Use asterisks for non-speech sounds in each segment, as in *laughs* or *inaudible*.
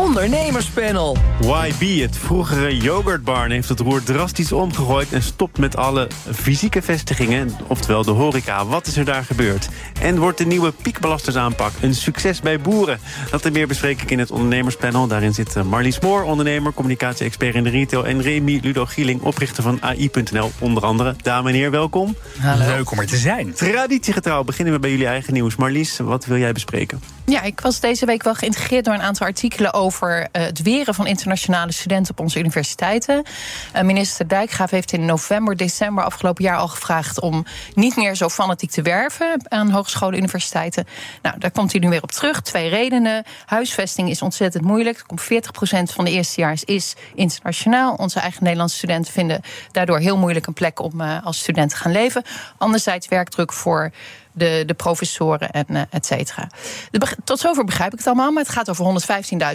Ondernemerspanel. YB, het vroegere yoghurtbarn, heeft het roer drastisch omgegooid... en stopt met alle fysieke vestigingen, oftewel de horeca. Wat is er daar gebeurd? En wordt de nieuwe piekbelastingsaanpak een succes bij boeren? Dat en meer bespreek ik in het ondernemerspanel. Daarin zit eh, Marlies Moor, ondernemer, communicatie-expert in de retail... en Remy Ludo Gieling, oprichter van AI.nl, onder andere. Dames en heren, welkom. Hallo. Leuk om er te zijn. Traditiegetrouw beginnen we bij jullie eigen nieuws. Marlies, wat wil jij bespreken? Ja, ik was deze week wel geïntegreerd door een aantal artikelen over uh, het weren van internationale studenten op onze universiteiten. Uh, minister Dijkgraaf heeft in november, december afgelopen jaar al gevraagd om niet meer zo fanatiek te werven aan hogescholen en universiteiten. Nou, daar komt hij nu weer op terug. Twee redenen. Huisvesting is ontzettend moeilijk. Komt 40% van de eerstejaars is internationaal. Onze eigen Nederlandse studenten vinden daardoor heel moeilijk een plek om uh, als student te gaan leven. Anderzijds werkdruk voor de, de professoren en uh, et cetera. Tot zover begrijp ik het allemaal, maar het gaat over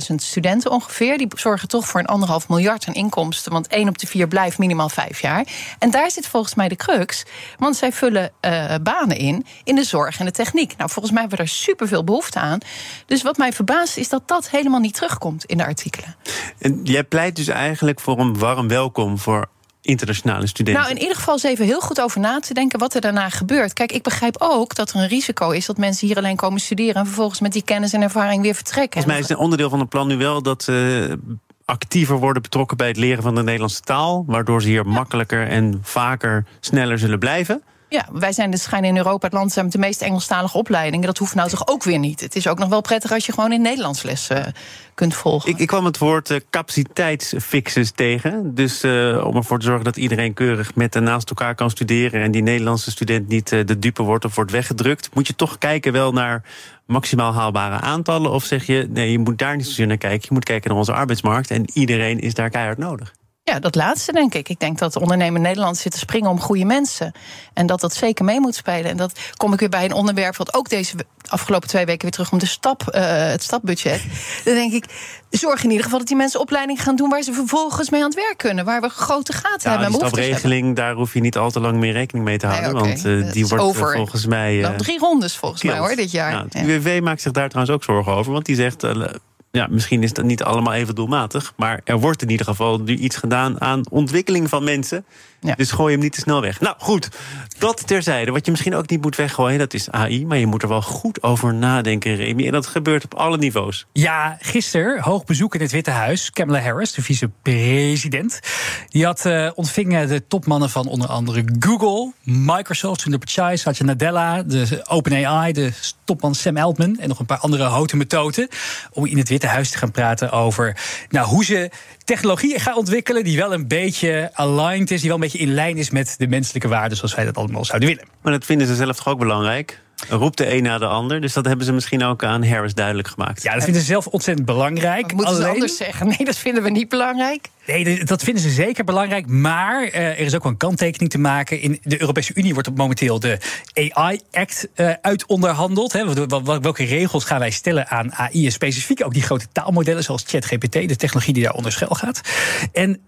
115.000 studenten ongeveer. Die zorgen toch voor een anderhalf miljard aan inkomsten, want één op de vier blijft minimaal vijf jaar. En daar zit volgens mij de crux, want zij vullen uh, banen in, in de zorg en de techniek. Nou, volgens mij hebben we er superveel behoefte aan. Dus wat mij verbaast is dat dat helemaal niet terugkomt in de artikelen. En jij pleit dus eigenlijk voor een warm welkom voor internationale studenten? Nou, in ieder geval eens even heel goed over na te denken wat er daarna gebeurt. Kijk, ik begrijp ook dat er een risico is dat mensen hier alleen komen studeren en vervolgens met die kennis en ervaring weer vertrekken. Volgens mij is een onderdeel van het plan nu wel dat ze uh, actiever worden betrokken bij het leren van de Nederlandse taal, waardoor ze hier makkelijker en vaker sneller zullen blijven. Ja, wij zijn de schijn in Europa het land met de meest Engelstalige opleidingen. Dat hoeft nou toch ook weer niet. Het is ook nog wel prettig als je gewoon in Nederlands les uh, kunt volgen. Ik, ik, kwam het woord uh, capaciteitsfixes tegen. Dus uh, om ervoor te zorgen dat iedereen keurig met en naast elkaar kan studeren... en die Nederlandse student niet de dupe wordt of wordt weggedrukt... moet je toch kijken wel naar maximaal haalbare aantallen? Of zeg je, nee, je moet daar niet zozeer naar kijken. Je moet kijken naar onze arbeidsmarkt en iedereen is daar keihard nodig. Ja, dat laatste denk ik. Ik denk dat de ondernemer Nederland zit te springen om goede mensen. En dat dat zeker mee moet spelen. En dat kom ik weer bij een onderwerp wat ook deze afgelopen twee weken weer terug om de stap, uh, het stapbudget. *laughs* Dan denk ik, zorg in ieder geval dat die mensen opleiding gaan doen waar ze vervolgens mee aan het werk kunnen. Waar we grote gaten ja, hebben. Die stapregeling, daar hoef je niet al te lang meer rekening mee te houden. Nee, okay. Want uh, die wordt over. Uh, volgens mij. Nou, drie rondes volgens kilt. mij hoor, dit jaar. Nou, het UWV maakt zich daar trouwens ook zorgen over. Want die zegt ja, misschien is dat niet allemaal even doelmatig. Maar er wordt in ieder geval nu iets gedaan aan ontwikkeling van mensen. Ja. Dus gooi hem niet te snel weg. Nou goed, dat terzijde. Wat je misschien ook niet moet weggooien, dat is AI. Maar je moet er wel goed over nadenken, Remy. En dat gebeurt op alle niveaus. Ja, gisteren hoog bezoek in het Witte Huis. Kamala Harris, de vicepresident. Die had uh, ontving de topmannen van onder andere Google, Microsoft, Sundar Pichai, Satya Nadella, de OpenAI, de topman Sam Altman en nog een paar andere houten methoden. Om in het Witte Huis te gaan praten over nou, hoe ze technologie gaan ontwikkelen die wel een beetje aligned is, die wel een beetje in lijn is met de menselijke waarden zoals wij dat allemaal zouden willen. Maar dat vinden ze zelf toch ook belangrijk? Roept de een na de ander. Dus dat hebben ze misschien ook aan Harris duidelijk gemaakt. Ja, dat vinden ze zelf ontzettend belangrijk. Moeten Alleen... ze anders zeggen? Nee, dat vinden we niet belangrijk. Nee, dat vinden ze zeker belangrijk. Maar uh, er is ook wel een kanttekening te maken. In de Europese Unie wordt op momenteel de AI-act uh, uitonderhandeld. Hè. Welke regels gaan wij stellen aan AI? En specifiek ook die grote taalmodellen zoals ChatGPT, de technologie die daar onder schuil gaat. En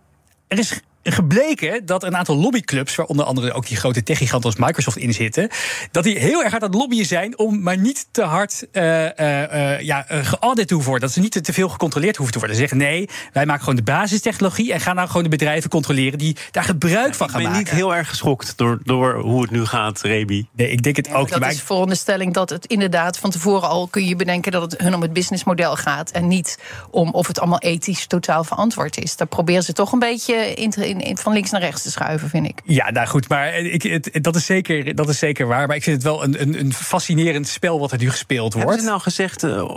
er is gebleken dat een aantal lobbyclubs, waar onder andere ook die grote techgiganten als Microsoft in zitten, dat die heel erg hard aan het lobbyen zijn om maar niet te hard uh, uh, ja, geaudit te hoeven worden. Dat ze niet te, veel gecontroleerd hoeven te worden. Ze zeggen nee, wij maken gewoon de basistechnologie en gaan nou gewoon de bedrijven controleren die daar gebruik van gaan maken. Ik ben niet heel erg geschokt door, door hoe het nu gaat, Rebi. Nee, ik denk het ook niet. Dat is veronderstelling dat het inderdaad van tevoren al kun je bedenken dat het hun om het businessmodel gaat en niet om of het allemaal ethisch totaal verantwoord is. Daar proberen ze toch een beetje in te in, van links naar rechts te schuiven, vind ik. Ja, nou goed, maar ik, het, dat, is zeker, dat is zeker waar. Maar ik vind het wel een, een, een fascinerend spel wat er nu gespeeld wordt. Hebben ze nou gezegd uh,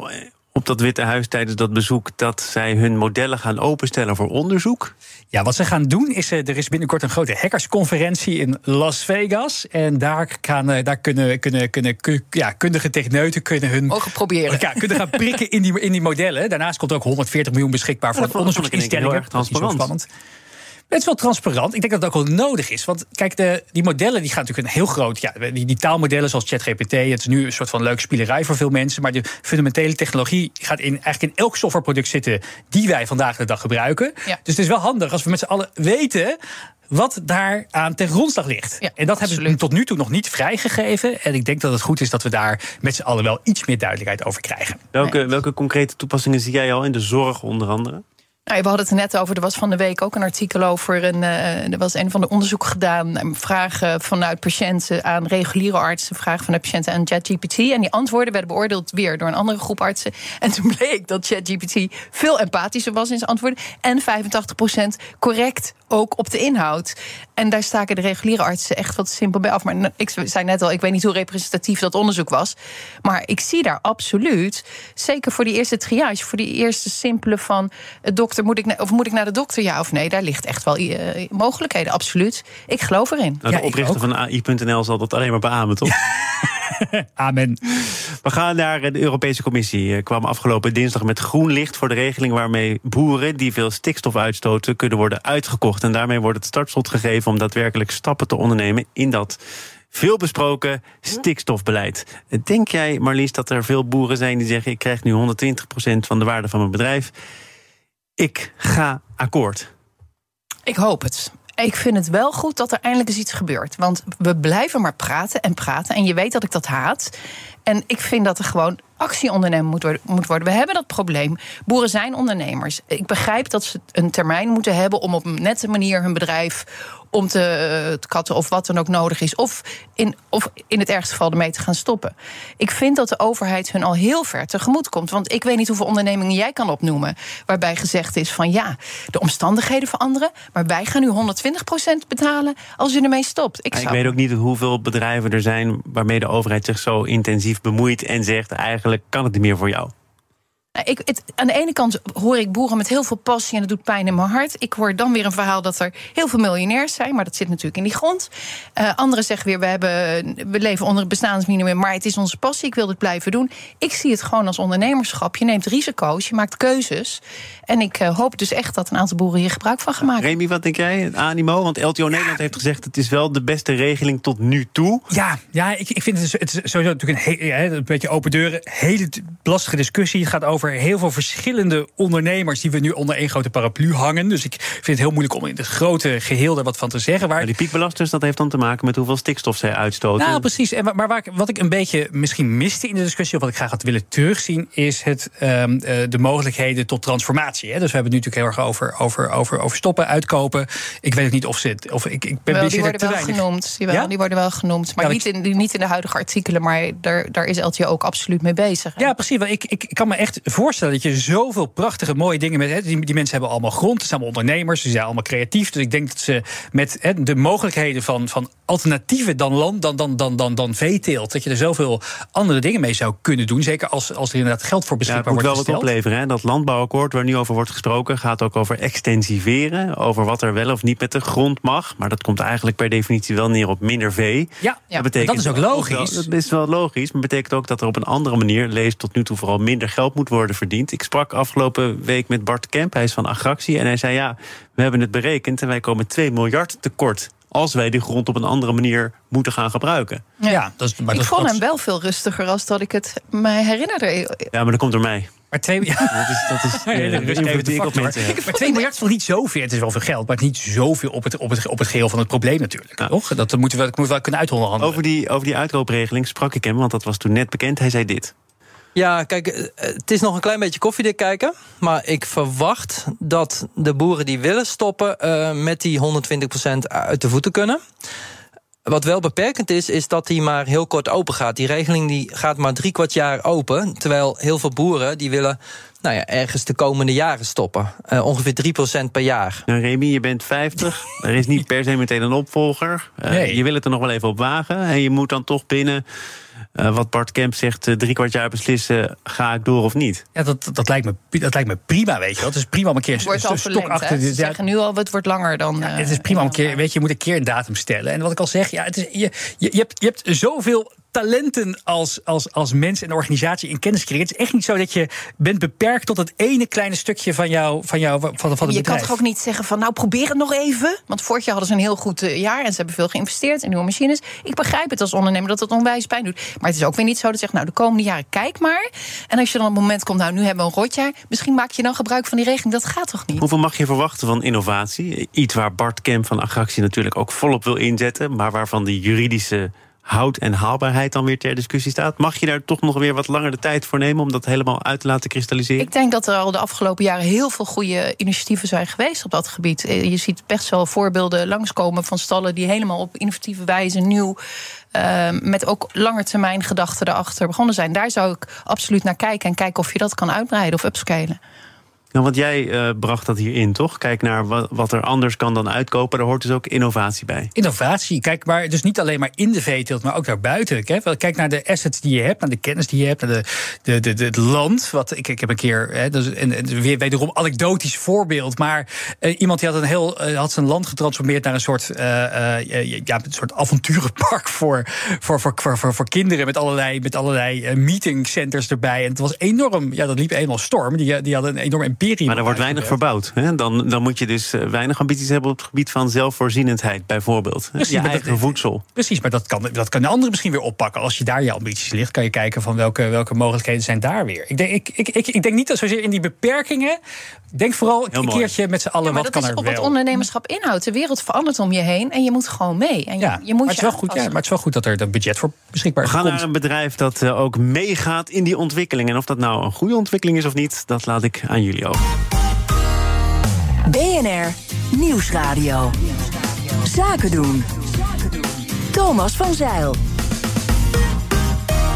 op dat Witte Huis tijdens dat bezoek dat zij hun modellen gaan openstellen voor onderzoek? Ja, wat ze gaan doen is, er is binnenkort een grote hackersconferentie in Las Vegas. En daar, gaan, daar kunnen, kunnen, kunnen, ja, kundige techneuten kunnen hun... Mogen proberen. Ja, kunnen gaan prikken in die, in die modellen. Daarnaast komt ook 140 miljoen beschikbaar voor ja, onderzoeksinstellingen. Heel erg transparant. Het is wel transparant. Ik denk dat het ook wel nodig is. Want kijk, de, die modellen die gaan natuurlijk een heel groot. Ja, die, die taalmodellen zoals ChatGPT. Het is nu een soort van leuke spielerij voor veel mensen. Maar de fundamentele technologie gaat in, eigenlijk in elk softwareproduct zitten. die wij vandaag de dag gebruiken. Ja. Dus het is wel handig als we met z'n allen weten wat daar aan ten grondslag ligt. Ja, en dat hebben ze tot nu toe nog niet vrijgegeven. En ik denk dat het goed is dat we daar met z'n allen wel iets meer duidelijkheid over krijgen. Welke, welke concrete toepassingen zie jij al in de zorg onder andere? Nou, we hadden het net over. Er was van de week ook een artikel over. Een, eh, er was een van de onderzoeken gedaan. eh, Vragen vanuit patiënten aan reguliere artsen. Vragen vanuit patiënten aan ChatGPT. En die antwoorden werden beoordeeld weer door een andere groep artsen. En toen bleek dat ChatGPT veel empathischer was in zijn antwoorden. En 85% correct ook op de inhoud. En daar staken de reguliere artsen echt wat simpel bij af. Maar ik zei net al, ik weet niet hoe representatief dat onderzoek was. Maar ik zie daar absoluut, zeker voor die eerste triage, voor die eerste simpele van eh, dokter, moet ik, of moet ik naar de dokter, ja of nee? Daar ligt echt wel eh, mogelijkheden, absoluut. Ik geloof erin. Nou, Ja, de oprichter van AI.nl zal dat alleen maar beamen, toch? *laughs* *laughs* Amen. We gaan naar de Europese Commissie. Eh, kwam afgelopen dinsdag met groen licht voor de regeling waarmee boeren die veel stikstof uitstoten kunnen worden uitgekocht. En daarmee wordt het startschot gegeven om daadwerkelijk stappen te ondernemen in dat veel besproken stikstofbeleid. Denk jij, Marlies, dat er veel boeren zijn die zeggen: ik krijg nu 120% van de waarde van mijn bedrijf? Ik ga akkoord. Ik hoop het. Ik vind het wel goed dat er eindelijk eens iets gebeurt. Want we blijven maar praten en praten. En je weet dat ik dat haat. En ik vind dat er gewoon actie ondernemen moet moet worden. We hebben dat probleem. Boeren zijn ondernemers. Ik begrijp dat ze een termijn moeten hebben om op een nette manier hun bedrijf om te, eh, te katten of wat dan ook nodig is. Of in, of in het ergste geval ermee te gaan stoppen. Ik vind dat de overheid hun al heel ver tegemoet komt. Want ik weet niet hoeveel ondernemingen jij kan opnoemen. waarbij gezegd is van ja, de omstandigheden veranderen. maar wij gaan nu 120% betalen als u ermee stopt. Ik, Ik weet ook niet hoeveel bedrijven er zijn waarmee de overheid zich zo intensief bemoeit en zegt: eigenlijk kan het niet meer voor jou. Ik, het, aan de ene kant hoor ik boeren met heel veel passie en dat doet pijn in mijn hart. Ik hoor dan weer een verhaal dat er heel veel miljonairs zijn, maar dat zit natuurlijk in die grond. Eh, anderen zeggen weer, we, hebben, we leven onder het bestaansminimum, maar het is onze passie, ik wil dit blijven doen. Ik zie het gewoon als ondernemerschap. Je neemt risico's, je maakt keuzes. En ik eh, hoop dus echt dat een aantal boeren hier gebruik van gaan maken. Remy, wat denk jij? Animo? Want LTO Nederland heeft gezegd: het is wel de beste regeling tot nu toe. Ja, ja ik, ik vind het, het is sowieso natuurlijk een, he- een beetje open deuren. Hele lastige discussie. Het gaat over heel veel verschillende ondernemers die we nu onder één grote paraplu hangen. Dus ik vind het heel moeilijk om in het grote geheel daar wat van te zeggen. Waar Maar die piekbelasters, dat heeft dan te maken met hoeveel stikstof zij uitstoten. Nou, precies. En maar waar ik, wat ik een beetje misschien miste in de discussie, of wat ik graag had willen terugzien, is het, ehm, eh, de mogelijkheden tot transformatie. Hè. Dus we hebben het nu natuurlijk heel erg over, over, over, over stoppen, uitkopen. Ik weet ook niet of ze het. Of ik, ik ben Wel, die worden wel weinig. genoemd. Jawel, Ja? Die worden wel genoemd. Maar niet, in, niet in de huidige artikelen. Maar daar, daar is LTO ook absoluut mee bezig. Ja, precies. Want ik, ik, ik kan me echt voorstellen dat je zoveel prachtige, mooie dingen met. Hè, die, die mensen hebben allemaal grond, ze zijn allemaal ondernemers, ze zijn allemaal creatief. Dus ik denk dat ze met hè, de mogelijkheden van, van alternatieven dan land, dan, dan, dan, dan, dan veeteelt, dat je er zoveel andere dingen mee zou kunnen doen. Zeker als, als er inderdaad geld voor Ja, het beschikbaar moet wel wordt wat opleveren. Hè? Dat landbouwakkoord waar nu over wordt gesproken... gaat ook over extensiveren. Over wat er wel of niet met de grond mag. Maar dat komt eigenlijk per definitie wel neer op minder vee. Ja, Ja, betekent dat is ook logisch. wel- dat is wel logisch, maar betekent ook dat er op een andere manier... lees tot nu toe vooral minder geld moet worden verdiend. Ik sprak afgelopen week met Bart Kemp, hij is van Agractie... en hij zei, ja, we hebben het berekend... en wij komen 2 miljard tekort... als wij die grond op een andere manier moeten gaan gebruiken. Ja, dat is, maar ik dat, vond dat- hem wel veel rustiger als dat ik het mij herinnerde. Ja, maar dat komt door mij. Maar twee, ja, *laughs* Dat is, dat is *laughs* eh, even die ik de op factor. mensen heb. Maar 2 miljard is nog niet zoveel. Het is wel veel geld, maar het is niet zoveel op het, op het, op het geheel van het probleem natuurlijk. Ja. Toch? Dat moeten we, dat moeten we wel kunnen uithollen. Over die, over die uitkoopregeling sprak ik hem, want dat was toen net bekend. Hij zei dit. Ja, kijk, eh, het is nog een klein beetje koffiedik kijken. Maar ik verwacht dat de boeren die willen stoppen... eh, met die 120% uit de voeten kunnen. Wat wel beperkend is, is dat die maar heel kort open gaat. Die regeling die gaat maar drie kwart jaar open. Terwijl heel veel boeren die willen nou ja, ergens de komende jaren stoppen. Eh, ongeveer 3% per jaar. Nou, Remy, je bent 50. *laughs* Er is niet per se meteen een opvolger. Nee. Je wil het er nog wel even op wagen. En je moet dan toch binnen uh, wat Bart Kemp zegt, uh, drie kwart jaar beslissen, ga ik door of niet? Ja, dat, dat, lijkt, me, dat lijkt me prima, weet je wel. Het is prima om een keer het wordt een stok achter. Ze ja, zeggen nu al, het wordt langer dan... Ja, het is prima om een keer, weet je, je moet een keer een datum stellen. En wat ik al zeg, ja, het is, je, je, je, hebt, je hebt zoveel talenten als, als, als mens en organisatie in kennis creëren. Het is echt niet zo dat je bent beperkt tot het ene kleine stukje van jou, van jou van, van het bedrijf. Je kan toch ook niet zeggen van nou probeer het nog even. Want vorig jaar hadden ze een heel goed eh, jaar en ze hebben veel geïnvesteerd in nieuwe machines. Ik begrijp het als ondernemer dat het onwijs pijn doet. Maar het is ook weer niet zo dat je zegt nou de komende jaren kijk maar. En als je dan op het moment komt nou nu hebben we een rotjaar. Misschien maak je dan gebruik van die regeling. Dat gaat toch niet? Hoeveel mag je verwachten van innovatie? Iets waar Bart Kemp van Agractie natuurlijk ook volop wil inzetten. Maar waarvan die juridische houd en haalbaarheid dan weer ter discussie staat. Mag je daar toch nog weer wat langer de tijd voor nemen om dat helemaal uit te laten kristalliseren? Ik denk dat er al de afgelopen jaren heel veel goede initiatieven zijn geweest op dat gebied. Eh, je ziet best wel voorbeelden langskomen van stallen die helemaal op innovatieve wijze nieuw. Uh, met ook langetermijn gedachten erachter begonnen zijn. Daar zou ik absoluut naar kijken en kijken of je dat kan uitbreiden of upscalen. Nou, want jij uh, bracht dat hierin, toch? Kijk naar wat, er anders kan dan uitkopen. Daar hoort dus ook innovatie bij. Innovatie. Kijk maar, dus niet alleen maar in de veeteelt, maar ook daarbuiten. Kijk, naar de assets die je hebt, naar de kennis die je hebt, naar de, de, de, het land. Wat, ik, ik heb een keer, hè, dus een, weer wederom anekdotisch voorbeeld. Maar uh, iemand die had, een heel, uh, had zijn land getransformeerd naar een soort, ja, een soort avonturenpark *laughs* voor, voor, voor, voor, voor, voor kinderen. Met allerlei, met allerlei meetingcenters erbij. En het was enorm, ja, dat liep eenmaal storm. Die, die hadden een enorm maar er wordt weinig verbouwd. Hè? Dan, dan moet je dus eh, weinig ambities hebben op het gebied van zelfvoorzienendheid, bijvoorbeeld. Precies, je eigen voedsel. Precies, maar dat kan, dat kan de andere misschien weer oppakken. Als je daar je ambities ligt, kan je kijken van welke, welke mogelijkheden zijn daar weer. Ik denk, ik, ik, ik, ik denk niet dat zozeer in die beperkingen. Denk vooral een keertje met z'n allen wat kan er wel. op het ondernemerschap inhoudt. De wereld verandert om je heen en je moet gewoon mee. En je, ja, je moet maar, het is wel goed, ja, maar het is wel goed dat er een budget voor beschikbaar is. We gaan naar een bedrijf dat uh, ook meegaat in die ontwikkeling. En of dat nou een goede ontwikkeling is of niet, dat laat ik aan jullie over. BNR Nieuwsradio. Zaken doen. Thomas van Zeil.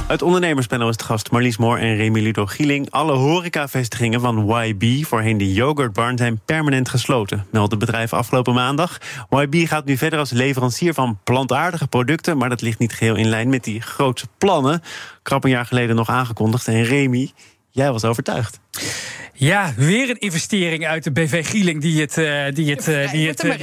Het ondernemerspanel is het gast Marlies Moor en Remy Ludo Gieling. Alle horecavestigingen van YB, voorheen de Yogurtbarn, zijn permanent gesloten, meldt het bedrijf afgelopen maandag. YB gaat nu verder als leverancier van plantaardige producten, maar dat ligt niet geheel in lijn met die grootse plannen. Krap een jaar geleden nog aangekondigd. En Remy, jij was overtuigd. Ja, weer een investering uit de BV Gieling die het, uh, die het, uh, die, het uh,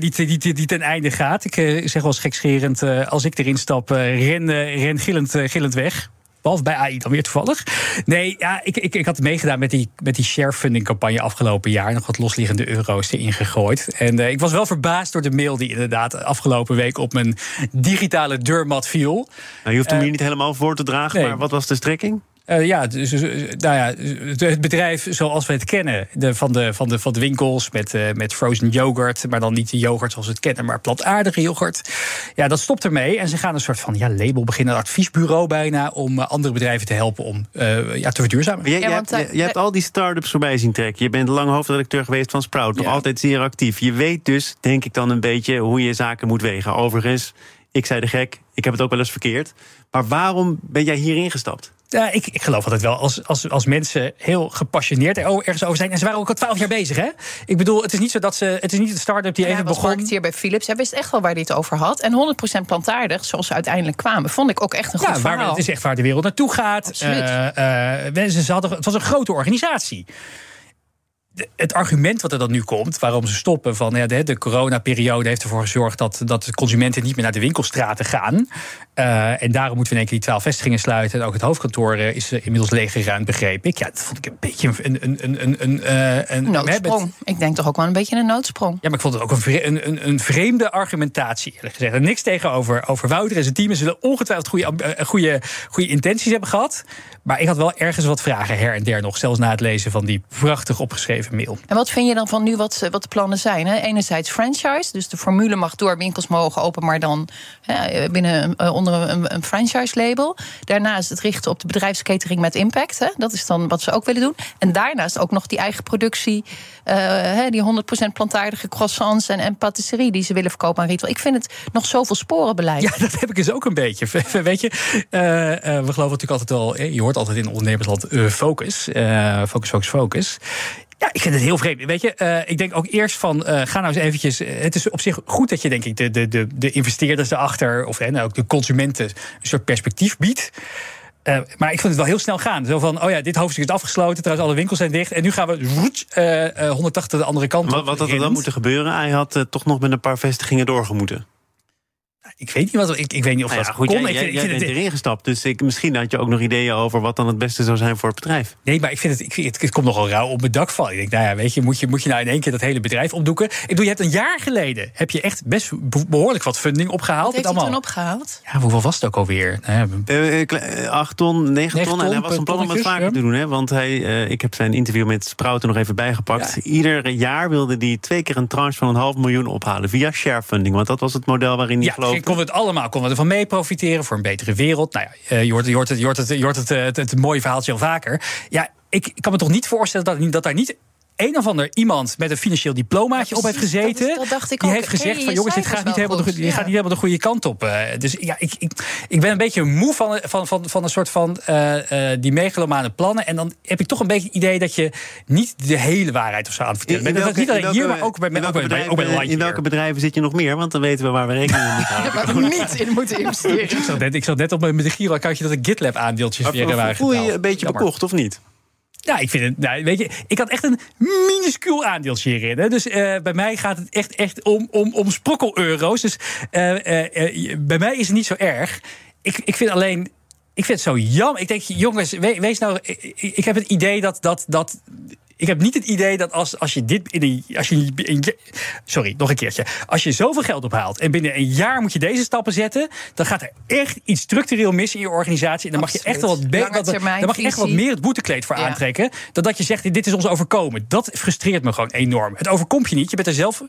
die, die, die, die, ten einde gaat. Ik zeg wel eens gekscherend, als ik erin stap, ren, ren gillend, gillend weg. Behalve bij AI dan weer toevallig. Nee, ja, ik, ik, ik had meegedaan met die, met die sharefunding campagne afgelopen jaar. Nog wat losliggende euro's erin gegooid. En ik was wel verbaasd door de mail die inderdaad afgelopen week op mijn digitale deurmat viel. Nou, je hoeft hem hier niet helemaal voor te dragen, maar wat was de strekking? Uh, ja, dus, dus, nou ja, het bedrijf zoals we het kennen, de, van, de, van, de, van de winkels met, uh, met frozen yoghurt, maar dan niet de yoghurt zoals we het kennen, maar plantaardige yoghurt. Ja, dat stopt ermee. En ze gaan een soort van ja, label beginnen, een adviesbureau bijna, om uh, andere bedrijven te helpen om ja, te verduurzamen. Je, ja, je, je, hebt al die start-ups voorbij zien trekken. Je bent lang hoofdredacteur geweest van Sprout, nog altijd zeer actief. Je weet dus, denk ik dan een beetje, hoe je zaken moet wegen. Overigens, ik zei de gek, ik heb het ook wel eens verkeerd. Maar waarom ben jij hierin gestapt? Ja, ik, ik geloof altijd wel als, als, als mensen heel gepassioneerd ergens over zijn. En ze waren ook al twaalf jaar bezig, hè? Ik bedoel, het is niet zo dat ze. Het is niet de start-up die even begon. hier bij Philips. Hij wist echt wel waar hij het over had. En 100% plantaardig, zoals ze uiteindelijk kwamen, vond ik ook echt een goed ja, verhaal. het is echt waar de wereld naartoe gaat. Uh, uh, ze hadden, het was een grote organisatie het argument wat er dan nu komt, waarom ze stoppen, van ja, de, de coronaperiode heeft ervoor gezorgd dat, dat de consumenten niet meer naar de winkelstraten gaan. Uh, en daarom moeten we in één keer die twaalf vestigingen sluiten. En ook het hoofdkantoor eh, is uh, inmiddels leeggeruimd, begreep ik. Ja, dat vond ik een beetje een. een, een, een, een, een noodsprong. Ik denk toch ook wel een beetje een noodsprong. Ja, maar ik vond het ook een, een, een, vreemde argumentatie, eerlijk gezegd. En niks tegenover over Wouter en zijn team. Ze zullen ongetwijfeld goede, goede, goede intenties hebben gehad. Maar ik had wel ergens wat vragen her en der nog. Zelfs na het lezen van die prachtig opgeschreven mail. En wat vind je dan van nu wat, wat de plannen zijn? Hè? Enerzijds franchise, dus de formule mag door, winkels mogen open, maar dan hè, binnen, uh, onder een, een franchise-label. Daarnaast het richten op de bedrijfskatering met impact. Hè? Dat is dan wat ze ook willen doen. En daarnaast ook nog die eigen productie, uh, die 100% plantaardige croissants en, en patisserie die ze willen verkopen aan retail. Ik vind het nog zoveel sporenbeleid. Ja, dat heb ik dus ook een beetje. *laughs* Weet je, uh, we geloven natuurlijk altijd wel, je hoort altijd in ondernemersland focus, focus, focus, focus Ja, ik vind het heel vreemd. Weet je, uh, ik denk ook eerst van, uh, ga nou eens eventjes... Uh, het is op zich goed dat je, denk ik, de, de, de, de investeerders erachter... of en ook de consumenten een soort perspectief biedt. Uh, maar ik vind het wel heel snel gaan. Zo van, oh ja, dit hoofdstuk is afgesloten, trouwens alle winkels zijn dicht... en nu gaan we uh, uh, 180 de andere kant op. Wat, wat had er dan moeten gebeuren? Hij had toch nog met een paar vestigingen doorgemoeten. Ik weet niet, wat, ik, ik weet niet of nou dat ja, goed, kon. Jij, ik, jij, ik jij vind bent het, erin gestapt, dus ik, misschien had je ook nog ideeën over... wat dan het beste zou zijn voor het bedrijf. Nee, maar ik vind het, ik vind het, het komt nogal rauw op mijn dak vallen. Ik denk, nou ja, weet je, moet je, moet je nou in één keer dat hele bedrijf opdoeken? Ik bedoel, je hebt een jaar geleden heb je echt best behoorlijk wat funding opgehaald. Wat heeft allemaal, toen opgehaald? Ja, hoeveel was het ook alweer? Nou ja, Uh, uh, 8 ton, 9 ton. En hij was een plan om het vaker te doen. Hè? Want hij, uh, ik heb zijn interview met Sprout er nog even bijgepakt. Ja. Ieder jaar wilde hij twee keer een tranche van een half miljoen ophalen. Via sharefunding. Want dat was het model waarin hij ja, geloofde. Konden we het allemaal konden we ervan mee profiteren voor een betere wereld. Nou ja, je hoort, je hoort, het, je hoort, het, je hoort het, het, het, het mooie verhaaltje al vaker. Ja, ik, ik kan me toch niet voorstellen dat, dat daar niet een of ander iemand met een financieel diplomaatje ja, op heeft gezeten. Dat, is, dat dacht ik die ook. heeft gezegd: hey, van jongens, dit gaat niet, helemaal de, ja. gaat niet helemaal de goede kant op. Uh, dus ja, ik, ik, ik ben een beetje moe van, van, van, van een soort van uh, uh, die megalomane plannen. En dan heb ik toch een beetje het idee dat je niet de hele waarheid of zo aan het vertellen bent. Dat is niet alleen hier, maar ook bij, ook bij, bij, ook bij In welke bedrijven zit je nog meer? Want dan weten we waar we rekening mee moeten houden. *laughs* waar we niet in moeten investeren. ik, zat net, ik zat net op met een Giro-accountje dat ik GitLab aandeeltjes weer waren Voel je je een beetje bekocht of niet? Ja, ik vind het. Nou, weet je, ik had echt een minuscuul aandeeltje hierin. Dus uh, bij mij gaat het echt, echt om, om, om sprokkel-euro's. Dus uh, uh, bij mij is het niet zo erg. Ik, ik vind alleen. Ik vind het zo jammer. Ik denk, jongens, we, wees nou. Ik heb het idee dat. dat, dat ik heb niet het idee dat als, als je dit in een, als je in, sorry, nog een keertje. Als je zoveel geld ophaalt en binnen een jaar moet je deze stappen zetten, dan gaat er echt iets structureel mis in je organisatie. En dan mag je echt wel wat, wat, dan mag je echt wat meer het boetekleed voor ja. aantrekken. Dan dat je zegt, dit is ons overkomen. Dat frustreert me gewoon enorm. Het overkomt je niet. Je bent er zelf.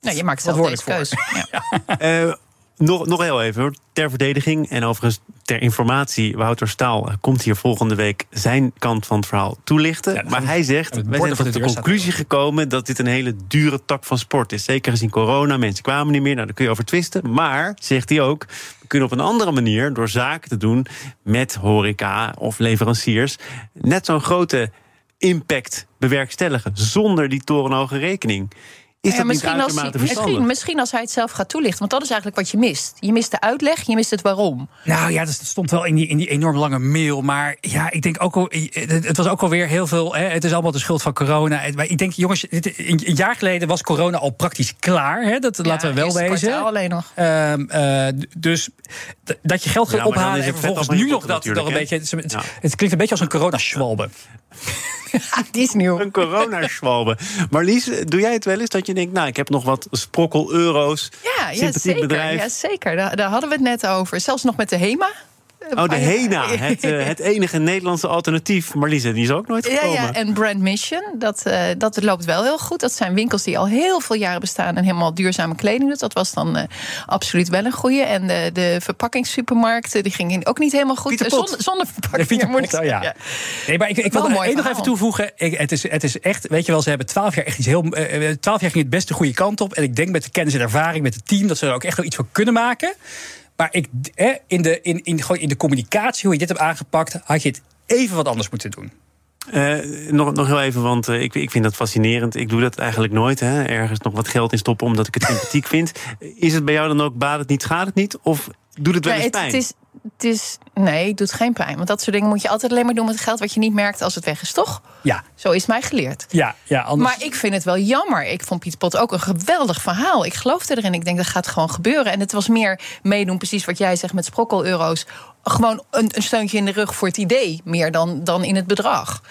Nou, je maakt zelf deze keuze. *laughs* Ja. uh, nog, nog heel even hoor. Ter verdediging en overigens ter informatie. Wouter Staal komt hier volgende week zijn kant van het verhaal toelichten. Ja, maar hij zegt, wij zijn tot de, de conclusie gekomen... dat dit een hele dure tak van sport is. Zeker gezien corona, mensen kwamen niet meer. Nou, daar kun je over twisten. Maar, zegt hij ook, we kunnen op een andere manier... door zaken te doen met horeca of leveranciers... net zo'n grote impact bewerkstelligen... zonder die torenhoge rekening. Is ja, dat misschien, niet als hij, misschien, misschien als hij het zelf gaat toelichten. Want dat is eigenlijk wat je mist. Je mist de uitleg, je mist het waarom. Nou ja, dat stond wel in die, in die enorm lange mail. Maar ja, ik denk ook al. Het was ook alweer heel veel. Hè, het is allemaal de schuld van corona. Maar ik denk, jongens, een jaar geleden was corona al praktisch klaar. Hè, dat ja, laten we wel wezen. alleen nog. Um, uh, dus dat je geld gaat ophalen en vervolgens nu nog dat nog een beetje. Het klinkt een beetje als een corona-schwalbe. *laughs* Die is nieuw. Een corona-schwalbe. Marlies, doe jij het wel eens dat je denkt... nou, ik heb nog wat sprokkel-euro's, ja, ja, zeker, bedrijf. Ja, zeker. Daar, daar hadden we het net over. Zelfs nog met de HEMA. Oh, de HENA, het, uh, het enige Nederlandse alternatief. Marlies, die is ook nooit gekomen. Ja, ja en Brand Mission, dat, uh, dat loopt wel heel goed. Dat zijn winkels die al heel veel jaren bestaan... en helemaal duurzame kleding doen. Dat was dan uh, absoluut wel een goede. En de, de verpakkingssupermarkten, die gingen ook niet helemaal goed. Zonder, zonder verpakking. Ja, Pot, oh, ja. Nee, maar ik, ik wil er één nog even toevoegen. Ik, het, is, het is echt, weet je wel, ze hebben twaalf jaar echt iets heel... twaalf jaar ging het best de goede kant op. En ik denk met de kennis en ervaring, met het team... dat ze er ook echt wel iets voor kunnen maken... Maar ik, in, de, in, in, gewoon in de communicatie, hoe je dit hebt aangepakt, had je het even wat anders moeten doen. Uh, nog, nog heel even, want uh, ik, ik vind dat fascinerend. Ik doe dat eigenlijk nooit. Hè. Ergens nog wat geld in stoppen omdat ik het sympathiek vind. Is het bij jou dan ook baat het niet, gaat het niet? Of doet het wel eens pijn? Het is, het is, nee, het doet geen pijn. Want dat soort dingen moet je altijd alleen maar doen met geld wat je niet merkt als het weg is, toch? Ja. Zo is mij geleerd. Ja, ja anders... Maar ik vind het wel jammer. Ik vond Piet Pot ook een geweldig verhaal. Ik geloofde erin. Ik denk dat gaat gewoon gebeuren. En het was meer meedoen, precies wat jij zegt met sprokkel-euro's. Gewoon een, een steuntje in de rug voor het idee, meer dan, dan in het bedrag.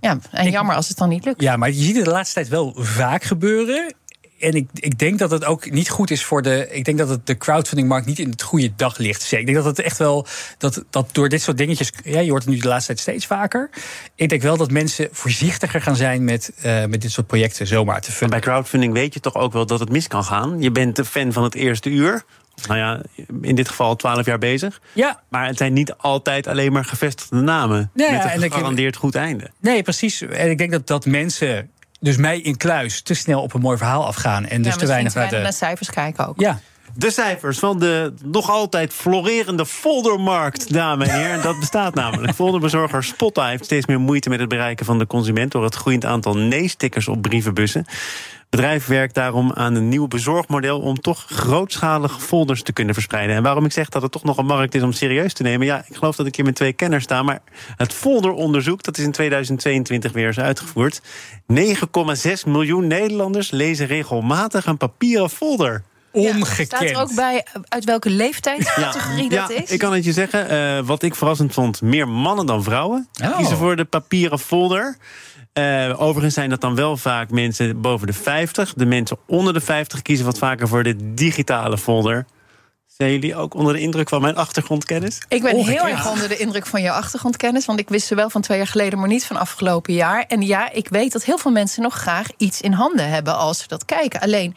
Ja, en jammer als het dan niet lukt. Ja, maar je ziet het de laatste tijd wel vaak gebeuren. En ik, ik denk dat het ook niet goed is voor de. Ik denk dat het de crowdfundingmarkt niet in het goede daglicht. Ik denk dat het echt wel. Dat, dat door dit soort dingetjes. Ja, je hoort het nu de laatste tijd steeds vaker. Ik denk wel dat mensen voorzichtiger gaan zijn met, uh, met dit soort projecten zomaar te funden. Bij crowdfunding weet je toch ook wel dat het mis kan gaan. Je bent een fan van het eerste uur. Nou ja, in dit geval 12 jaar bezig. Ja. Maar het zijn niet altijd alleen maar gevestigde namen. Ja, met een en gegarandeerd goed einde. Nee, precies. En ik denk dat, dat mensen dus mij in kluis te snel op een mooi verhaal afgaan. En dus ja, te weinig naar de... naar cijfers kijken ook. Ja. De cijfers van de nog altijd florerende foldermarkt, dames en heren. Dat bestaat namelijk. Folderbezorger Spotta heeft steeds meer moeite met het bereiken van de consument... door het groeiend aantal nee-stickers op brievenbussen. Bedrijf werkt daarom aan een nieuw bezorgmodel... om toch grootschalig folders te kunnen verspreiden. En waarom ik zeg dat het toch nog een markt is om serieus te nemen... ja, ik geloof dat ik hier met twee kenners sta... maar het folderonderzoek, dat is in 2022 weer eens uitgevoerd... 9,6 miljoen Nederlanders lezen regelmatig een papieren folder. Ongekend. staat er ook bij uit welke leeftijdscategorie dat ja, is? ik kan het je zeggen. eh, wat ik verrassend vond, meer mannen dan vrouwen Oh. kiezen voor de papieren folder. Eh, overigens zijn dat dan wel vaak mensen boven de 50. De mensen onder de 50 kiezen wat vaker voor de digitale folder. Zijn jullie ook onder de indruk van mijn achtergrondkennis? Ik ben heel erg onder de indruk van jouw achtergrondkennis. Want ik wist ze wel van twee jaar geleden, maar niet van afgelopen jaar. En ja, ik weet dat heel veel mensen nog graag iets in handen hebben als ze dat kijken. Alleen.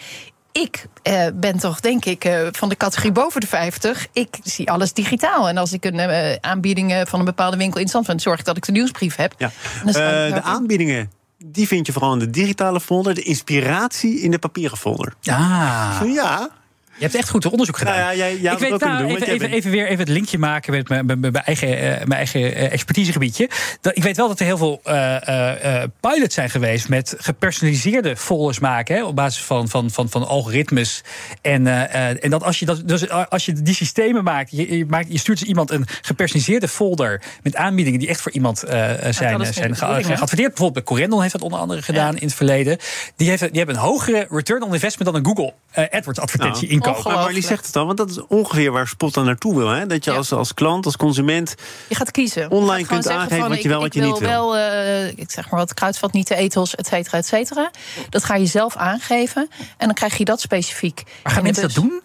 Ik eh, ben toch, denk ik, eh, van de categorie boven de 50. Ik zie alles digitaal. En als ik een eh, aanbieding van een bepaalde winkel interessant vind, zorg ik dat ik de nieuwsbrief heb. Ja. Eh, de aanbiedingen, die vind je vooral in de digitale folder. De inspiratie in de papieren folder. Ah, Ja, je hebt echt goed onderzoek gedaan. Nou ja, jij- jij had het ook kunnen doen, even, even, weer even het linkje maken met mijn, mijn, mijn eigen, eh, mijn eigen eh, expertisegebiedje. Dat, ik weet wel dat er heel veel eh, eh, eh, pilots zijn geweest met gepersonaliseerde folders maken. Hè, op basis van, van, van, van algoritmes. En, eh, eh, en dat als je, dat, dus als je die systemen maakt je, je, maakt, je stuurt dus iemand een gepersonaliseerde folder met aanbiedingen die echt voor iemand zijn, Nou, zijn geadverteerd. Bijvoorbeeld bij Corendon heeft dat onder andere gedaan in het verleden. Die, heeft, die hebben een hogere return on investment dan een Google AdWords advertentie Nou, Maar Marlies zegt het al, want dat is ongeveer waar Spot dan naartoe wil. Hè? Dat je Ja. als, als klant, als consument... Je gaat kiezen. Online gaat kunt aangeven van, wat je wel, ik- wat je niet wil. wel, eh, ik zeg maar wat, kruidvat niet de etels, et cetera, et cetera. Dat ga je zelf aangeven. En dan krijg je dat specifiek. Maar gaan En mensen dus- dat doen?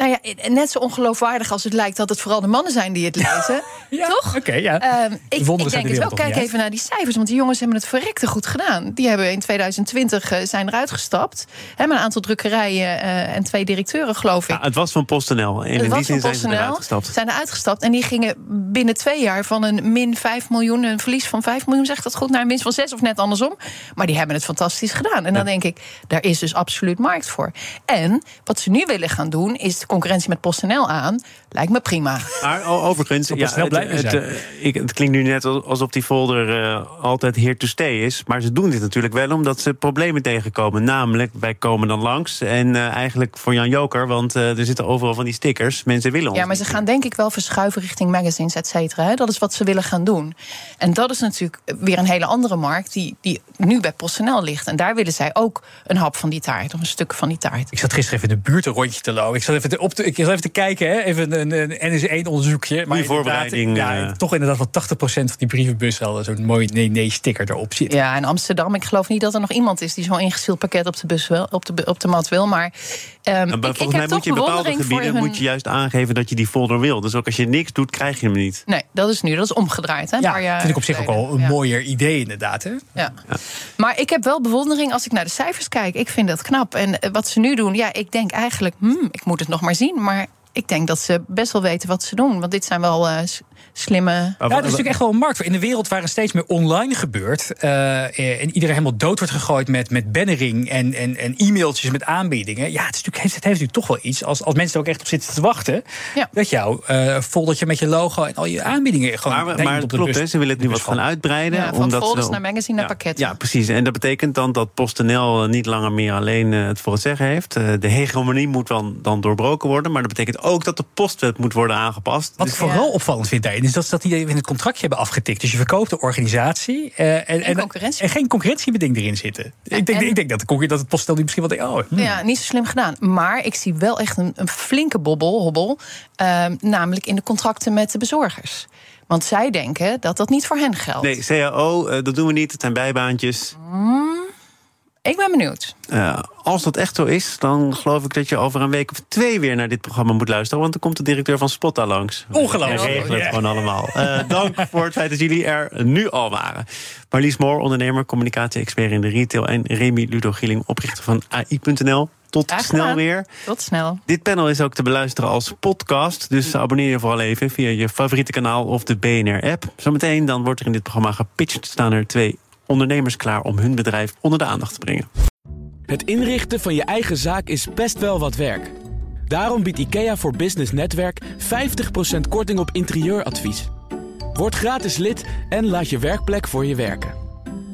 Nou ja, net zo ongeloofwaardig als het lijkt dat het vooral de mannen zijn die het lezen. *laughs* Toch? Oké, ja. Ehm, ik, ik denk de het wel. Kijk even naar die cijfers. Want die jongens hebben het verrekte goed gedaan. Die hebben in 2020 eh, zijn eruit gestapt. Met een aantal drukkerijen eh, en twee directeuren, geloof ik. Ja, het was van PostNL. En Het in die zin zijn ze eruit gestapt. Zijn er uitgestapt. En die gingen binnen twee jaar van een min 5 miljoen, een verlies van 5 miljoen, zegt dat goed, naar een winst van 6 of net andersom. Maar die hebben het fantastisch gedaan. En dan denk ik, daar is dus absoluut markt voor. En wat ze nu willen gaan doen, is concurrentie met PostNL aan. Lijkt me prima. Maar overigens, ja, het, blij het, zijn. eh, ik, het klinkt nu net al- alsof die folder eh, altijd here to stay is. Maar ze doen dit natuurlijk wel omdat ze problemen tegenkomen. Namelijk, wij komen dan langs. En eh, eigenlijk voor Jan Joker, want eh, er zitten overal van die stickers. Mensen willen ons. Ja, maar ze gaan denk ik wel verschuiven richting magazines, et cetera. hè. Dat is wat ze willen gaan doen. En dat is natuurlijk weer een hele andere markt die, die nu bij PostNL ligt. En daar willen zij ook een hap van die taart, of een stuk van die taart. Ik zat gisteren even in de buurt een rondje te lopen. Ik zat even te, op te, ik zat even te kijken, hè? even een, een NS1-onderzoekje. Maar inderdaad, voorbereiding, Ja, eh. toch inderdaad wel 80% van die brievenbussen hadden zo'n mooi nee-nee-sticker erop zitten. Ja, in Amsterdam. Ik geloof niet dat er nog iemand is die zo'n ingesield pakket op de, bus wil, op de, op de mat wil. Maar, ehm, Maar ik, ik volgens heb mij toch moet je in bepaalde gebieden hun... moet je juist aangeven dat je die folder wil. Dus ook als je niks doet, krijg je hem niet. Nee, dat is nu. Dat is omgedraaid. Hè, Ja, paar jaar vind ik op zich ook wel een Ja. mooier idee inderdaad. Hè? Ja. Maar ik heb wel bewondering als ik naar de cijfers kijk. Ik vind dat knap. En eh, wat ze nu doen, ja, ik denk eigenlijk, hmm, ik moet het nog maar zien. Maar ik denk dat ze best wel weten wat ze doen. Want dit zijn wel eh, slimme. Maar Ja, er is natuurlijk echt wel een markt voor. In de wereld waar er steeds meer online gebeurt... eh, en iedereen helemaal dood wordt gegooid met, met bannering... En, en, en e-mailtjes met aanbiedingen... ja, het, is natuurlijk, heeft, het heeft natuurlijk toch wel iets... als, als mensen er ook echt op zitten te wachten... Ja. dat jouw eh foldertje met je logo en al je aanbiedingen... gewoon Maar, maar op de klopt, bus- hè, ze willen het nu wat gaan uitbreiden. Ja, van omdat folders ze- naar magazine naar pakketten. Ja, precies. En dat betekent dan dat PostNL niet langer meer alleen eh, het voor het zeggen heeft. Eh, De hegemonie moet dan, dan doorbroken worden. Maar dat betekent ook dat de postwet moet worden aangepast. Wat ik Dus- vooral Ja. opvallend vind daarin... is dat ze dat niet even in het contractje hebben afgetikt. Dus je verkoopt de organisatie... eh, en, en, concurrentie. en geen concurrentiebeding erin zitten. ik, denk, en- ik denk dat, de, dat het poststel die misschien wel denkt... Oh, hm. Ja, niet zo slim gedaan. Maar ik zie wel echt een, een flinke bobbel, hobbel. ehm, namelijk in de contracten met de bezorgers. Want zij denken dat dat niet voor hen geldt. Nee, CAO, eh, dat doen we niet. Het zijn bijbaantjes. Ik ben benieuwd. Eh, als dat echt zo is, dan geloof ik dat je over een week of twee weer naar dit programma moet luisteren. Want dan komt de directeur van Spotta langs. Ongelooflijk. We regelen het gewoon allemaal. Eh, dank voor het feit dat jullie er nu al waren. Marlies Moor, ondernemer, communicatie-expert in de retail. En Remy Ludo Gieling, oprichter van AI.nl. Tot snel weer. Tot snel. Dit panel is ook te beluisteren als podcast. Dus abonneer je vooral even via je favoriete kanaal of de BNR-app. Zometeen dan wordt er in dit programma gepitcht. Staan er twee ondernemers klaar om hun bedrijf onder de aandacht te brengen. Het inrichten van je eigen zaak is best wel wat werk. Daarom biedt IKEA voor Business Netwerk 50% korting op interieuradvies. Word gratis lid en laat je werkplek voor je werken.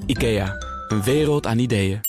IKEA, een wereld aan ideeën.